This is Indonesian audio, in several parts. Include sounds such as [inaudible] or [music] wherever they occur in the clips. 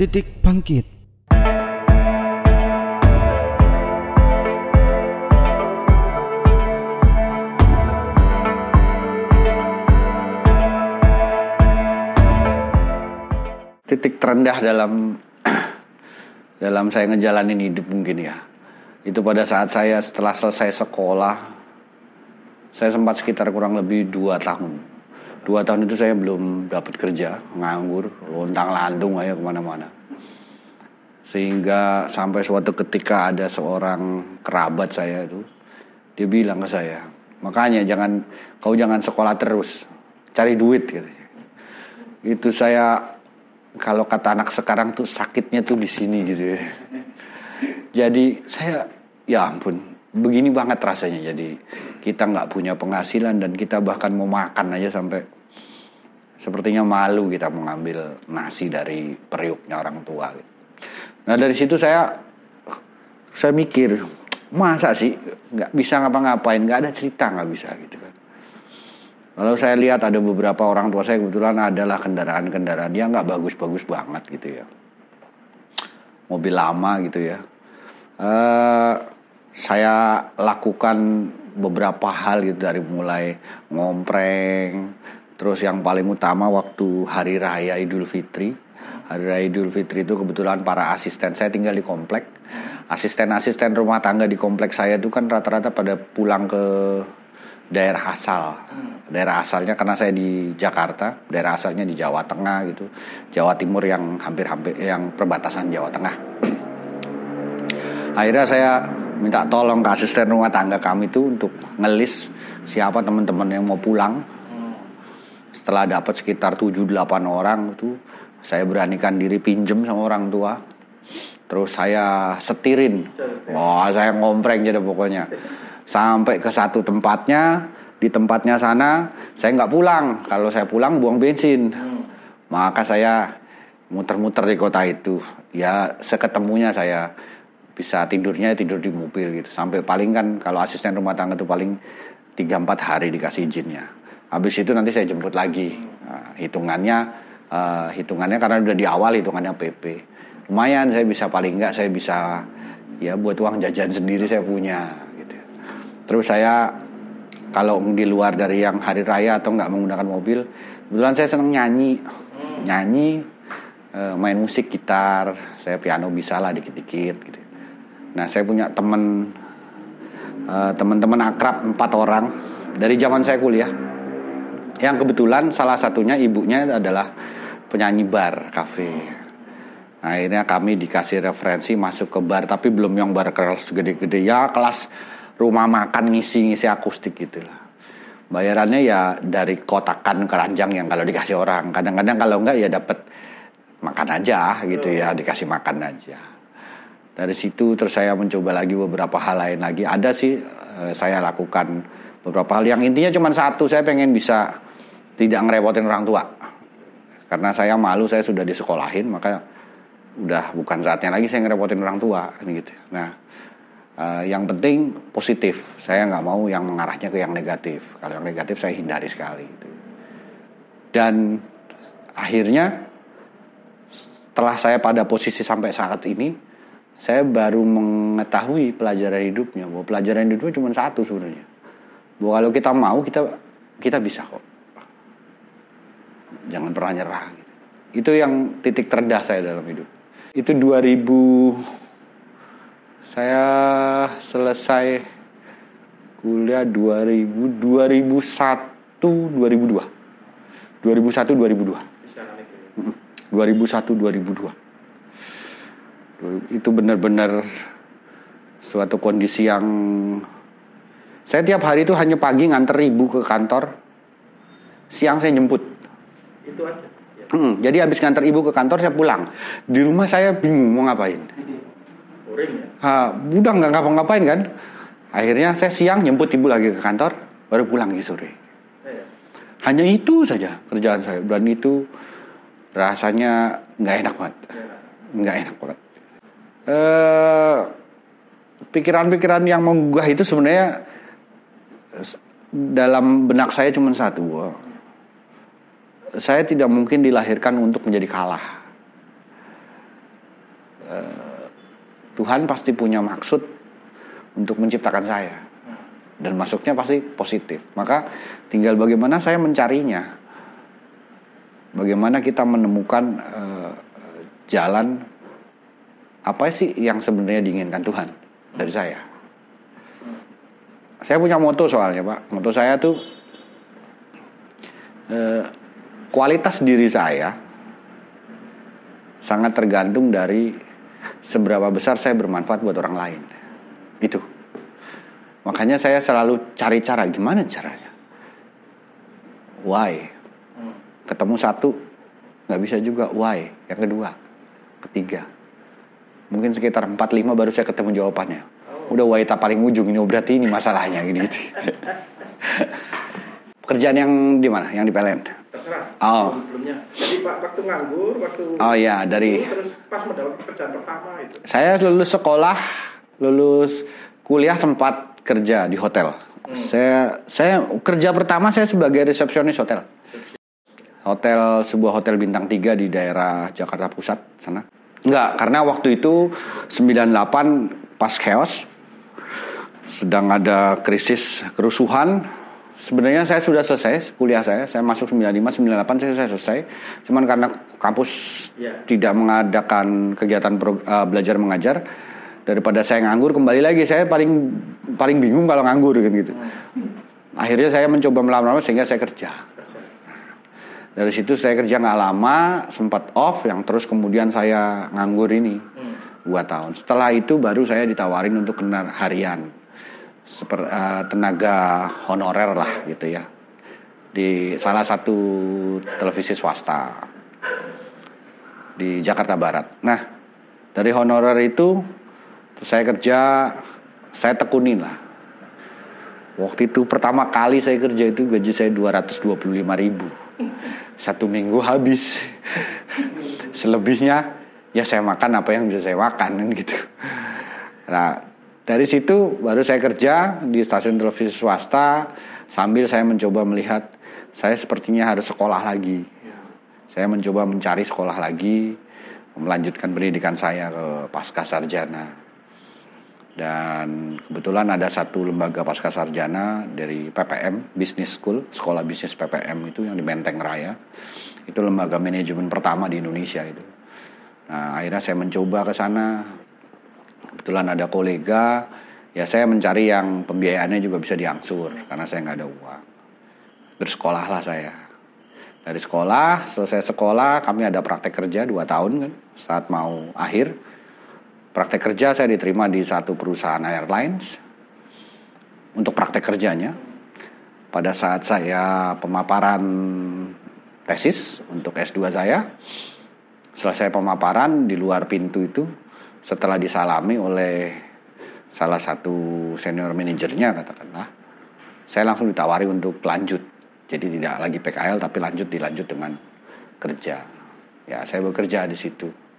Titik Bangkit. titik terendah dalam [clears throat] dalam saya ngejalanin hidup mungkin ya itu pada saat saya setelah selesai sekolah saya sempat sekitar kurang lebih dua tahun dua tahun itu saya belum dapat kerja nganggur lontang landung aja ke mana-mana sehingga sampai suatu ketika ada seorang kerabat saya itu dia bilang ke saya makanya jangan kau jangan sekolah terus cari duit gitu itu saya kalau kata anak sekarang tuh sakitnya tuh di sini gitu ya. Jadi saya ya ampun begini banget rasanya jadi kita nggak punya penghasilan dan kita bahkan mau makan aja sampai sepertinya malu kita mengambil nasi dari periuknya orang tua. Nah dari situ saya saya mikir masa sih nggak bisa ngapa-ngapain nggak ada cerita nggak bisa gitu kan. Kalau saya lihat ada beberapa orang tua saya kebetulan adalah kendaraan-kendaraan yang nggak bagus-bagus banget gitu ya. Mobil lama gitu ya. Uh, saya lakukan beberapa hal gitu dari mulai ngompreng, terus yang paling utama waktu hari raya Idul Fitri. Hari raya Idul Fitri itu kebetulan para asisten saya tinggal di komplek. Asisten-asisten rumah tangga di komplek saya itu kan rata-rata pada pulang ke daerah asal. Daerah asalnya karena saya di Jakarta, daerah asalnya di Jawa Tengah gitu. Jawa Timur yang hampir-hampir yang perbatasan Jawa Tengah. Akhirnya saya minta tolong ke asisten rumah tangga kami itu untuk ngelis siapa teman-teman yang mau pulang. Setelah dapat sekitar 7-8 orang itu saya beranikan diri pinjem sama orang tua. Terus saya setirin. Wah, saya ngompreng jadi pokoknya sampai ke satu tempatnya di tempatnya sana saya nggak pulang kalau saya pulang buang bensin maka saya muter-muter di kota itu ya seketemunya saya bisa tidurnya tidur di mobil gitu. Sampai paling kan kalau asisten rumah tangga itu paling 3-4 hari dikasih izinnya. Habis itu nanti saya jemput lagi. Nah, hitungannya uh, hitungannya karena udah di awal hitungannya PP lumayan saya bisa paling nggak saya bisa ya buat uang jajan sendiri saya punya Terus saya kalau di luar dari yang hari raya atau nggak menggunakan mobil, kebetulan saya seneng nyanyi, hmm. nyanyi, eh, main musik gitar, saya piano bisa lah dikit-dikit gitu. Nah saya punya temen eh, teman-teman akrab empat orang dari zaman saya kuliah, yang kebetulan salah satunya ibunya adalah penyanyi bar kafe. Nah, akhirnya kami dikasih referensi masuk ke bar, tapi belum yang bar kelas gede-gede ya kelas rumah makan ngisi-ngisi akustik gitu lah. Bayarannya ya dari kotakan keranjang yang kalau dikasih orang. Kadang-kadang kalau enggak ya dapat makan aja gitu ya, dikasih makan aja. Dari situ terus saya mencoba lagi beberapa hal lain lagi. Ada sih eh, saya lakukan beberapa hal yang intinya cuma satu, saya pengen bisa tidak ngerepotin orang tua. Karena saya malu saya sudah disekolahin, maka udah bukan saatnya lagi saya ngerepotin orang tua gitu. Nah, Uh, yang penting positif. Saya nggak mau yang mengarahnya ke yang negatif. Kalau yang negatif saya hindari sekali. Gitu. Dan akhirnya setelah saya pada posisi sampai saat ini, saya baru mengetahui pelajaran hidupnya. Bahwa pelajaran hidupnya cuma satu sebenarnya. Bahwa kalau kita mau kita kita bisa kok. Jangan pernah nyerah. Gitu. Itu yang titik terendah saya dalam hidup. Itu 2000 saya selesai kuliah 2000 2001 2002. 2001 2002. 2001 2002. Itu benar-benar suatu kondisi yang saya tiap hari itu hanya pagi nganter ibu ke kantor, siang saya jemput. Itu aja. Hmm, jadi habis nganter ibu ke kantor saya pulang. Di rumah saya bingung mau ngapain. Ha, udah nggak ngapa-ngapain kan. Akhirnya saya siang jemput ibu lagi ke kantor, baru pulang lagi sore. Iya. Hanya itu saja kerjaan saya dan itu rasanya nggak enak banget, nggak enak banget. Eh, pikiran-pikiran yang menggugah itu sebenarnya dalam benak saya cuma satu. Saya tidak mungkin dilahirkan untuk menjadi kalah eh, Tuhan pasti punya maksud untuk menciptakan saya dan masuknya pasti positif. Maka tinggal bagaimana saya mencarinya, bagaimana kita menemukan uh, jalan apa sih yang sebenarnya diinginkan Tuhan dari saya. Saya punya moto soalnya pak, moto saya tuh uh, kualitas diri saya sangat tergantung dari seberapa besar saya bermanfaat buat orang lain. Itu. Makanya saya selalu cari cara gimana caranya. Why? Ketemu satu nggak bisa juga why. Yang kedua, ketiga. Mungkin sekitar 4 5 baru saya ketemu jawabannya. Udah why tak paling ujung ini oh, berarti ini masalahnya gitu. [laughs] Pekerjaan yang di mana? Yang di PLN? Terserah. Oh. Sebelumnya. Jadi Pak waktu nganggur, waktu Oh iya, dari terus pas mendapat pekerjaan pertama itu. saya lulus sekolah, lulus kuliah sempat kerja di hotel. Saya saya kerja pertama saya sebagai resepsionis hotel. Hotel sebuah hotel bintang 3 di daerah Jakarta Pusat sana. Enggak, karena waktu itu 98 pas chaos sedang ada krisis kerusuhan. Sebenarnya saya sudah selesai kuliah saya. Saya masuk 95 98 saya, saya selesai. Cuman karena kampus Ya. tidak mengadakan kegiatan pro- eh, belajar mengajar daripada saya nganggur kembali lagi saya paling paling bingung kalau nganggur gitu. Akhirnya saya mencoba melamar sehingga saya kerja. Dari situ saya kerja nggak lama, sempat off, yang terus kemudian saya nganggur ini dua tahun. Setelah itu baru saya ditawarin untuk kena harian, seperti tenaga honorer lah gitu ya, di salah satu televisi swasta di Jakarta Barat. Nah, dari honorer itu terus saya kerja, saya tekunin lah. Waktu itu pertama kali saya kerja itu gaji saya 225 ribu. Satu minggu habis. Selebihnya ya saya makan apa yang bisa saya makan kan gitu. Nah dari situ baru saya kerja di stasiun televisi swasta sambil saya mencoba melihat saya sepertinya harus sekolah lagi. Saya mencoba mencari sekolah lagi, melanjutkan pendidikan saya ke pasca sarjana. Dan kebetulan ada satu lembaga pasca sarjana dari PPM, Business School, sekolah bisnis PPM itu yang di Menteng Raya. Itu lembaga manajemen pertama di Indonesia itu. Nah, akhirnya saya mencoba ke sana. Kebetulan ada kolega, ya saya mencari yang pembiayaannya juga bisa diangsur karena saya nggak ada uang. Bersekolahlah saya. Dari sekolah, selesai sekolah, kami ada praktek kerja 2 tahun kan, saat mau akhir. Praktek kerja saya diterima di satu perusahaan airlines untuk praktek kerjanya. Pada saat saya pemaparan tesis untuk S2 saya, selesai pemaparan di luar pintu itu setelah disalami oleh salah satu senior manajernya katakanlah, saya langsung ditawari untuk lanjut. Jadi tidak lagi PKL tapi lanjut dilanjut dengan kerja. Ya, saya bekerja di situ.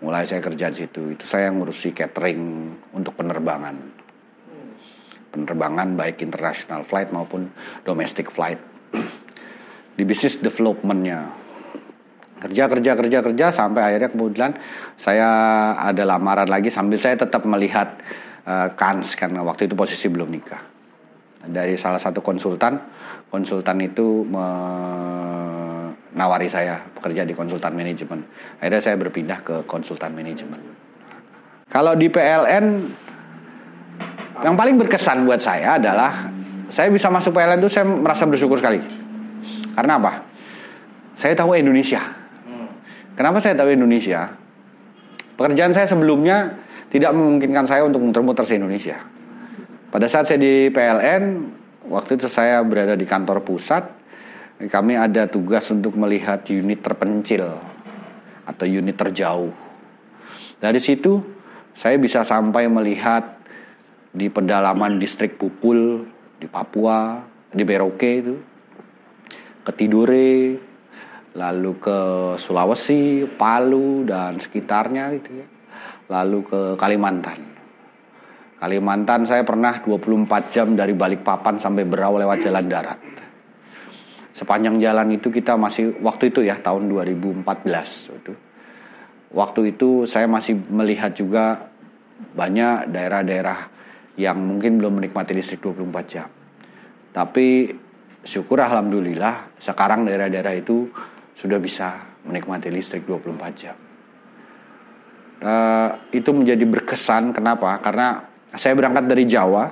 Mulai saya kerja di situ. Itu saya ngurusi catering untuk penerbangan. Penerbangan baik international flight maupun domestic flight. [clears throat] di bisnis developmentnya. Kerja, kerja, kerja, kerja sampai akhirnya kemudian saya ada lamaran lagi sambil saya tetap melihat uh, kans karena waktu itu posisi belum nikah. Dari salah satu konsultan, konsultan itu menawari saya bekerja di konsultan manajemen. Akhirnya saya berpindah ke konsultan manajemen. Kalau di PLN yang paling berkesan buat saya adalah saya bisa masuk PLN itu saya merasa bersyukur sekali. Karena apa? Saya tahu Indonesia. Kenapa saya tahu Indonesia? Pekerjaan saya sebelumnya tidak memungkinkan saya untuk muter-muter se Indonesia. Pada saat saya di PLN, waktu itu saya berada di kantor pusat, kami ada tugas untuk melihat unit terpencil atau unit terjauh. Dari situ saya bisa sampai melihat di pedalaman distrik Pupul di Papua, di Merauke itu, ke Tidore, lalu ke Sulawesi, Palu dan sekitarnya gitu ya. Lalu ke Kalimantan. Kalimantan saya pernah 24 jam dari Balikpapan sampai Berau lewat jalan darat. Sepanjang jalan itu kita masih waktu itu ya tahun 2014 itu waktu itu saya masih melihat juga banyak daerah-daerah yang mungkin belum menikmati listrik 24 jam. Tapi syukur alhamdulillah sekarang daerah-daerah itu sudah bisa menikmati listrik 24 jam. Uh, itu menjadi berkesan kenapa? Karena saya berangkat dari Jawa.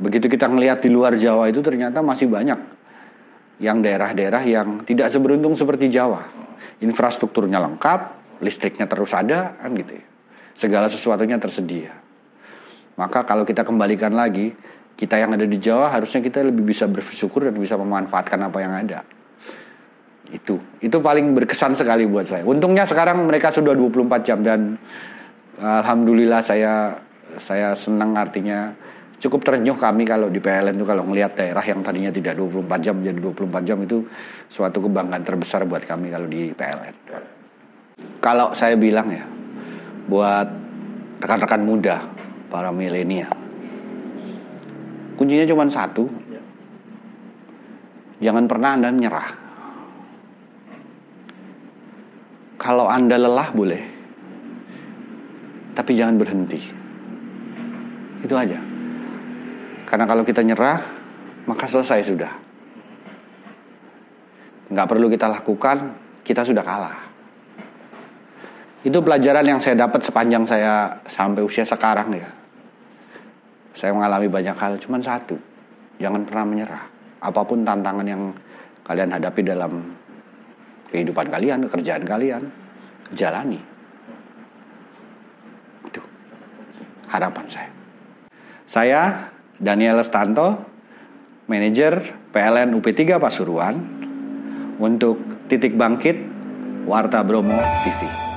Begitu kita melihat di luar Jawa itu ternyata masih banyak yang daerah-daerah yang tidak seberuntung seperti Jawa. Infrastrukturnya lengkap, listriknya terus ada, kan gitu ya. Segala sesuatunya tersedia. Maka kalau kita kembalikan lagi, kita yang ada di Jawa harusnya kita lebih bisa bersyukur dan bisa memanfaatkan apa yang ada. Itu, itu paling berkesan sekali buat saya. Untungnya sekarang mereka sudah 24 jam dan alhamdulillah saya saya senang artinya cukup terenyuh kami kalau di PLN itu kalau melihat daerah yang tadinya tidak 24 jam jadi 24 jam itu suatu kebanggaan terbesar buat kami kalau di PLN. Kalau saya bilang ya buat rekan-rekan muda para milenial kuncinya cuma satu jangan pernah anda menyerah kalau anda lelah boleh tapi jangan berhenti itu aja. Karena kalau kita nyerah, maka selesai sudah. Nggak perlu kita lakukan, kita sudah kalah. Itu pelajaran yang saya dapat sepanjang saya sampai usia sekarang ya. Saya mengalami banyak hal, cuman satu. Jangan pernah menyerah. Apa pun tantangan yang kalian hadapi dalam kehidupan kalian, kerjaan kalian, jalani. Itu harapan saya. Saya Daniel Stanto, manajer PLN UP3 Pasuruan untuk Titik Bangkit Warta Bromo TV.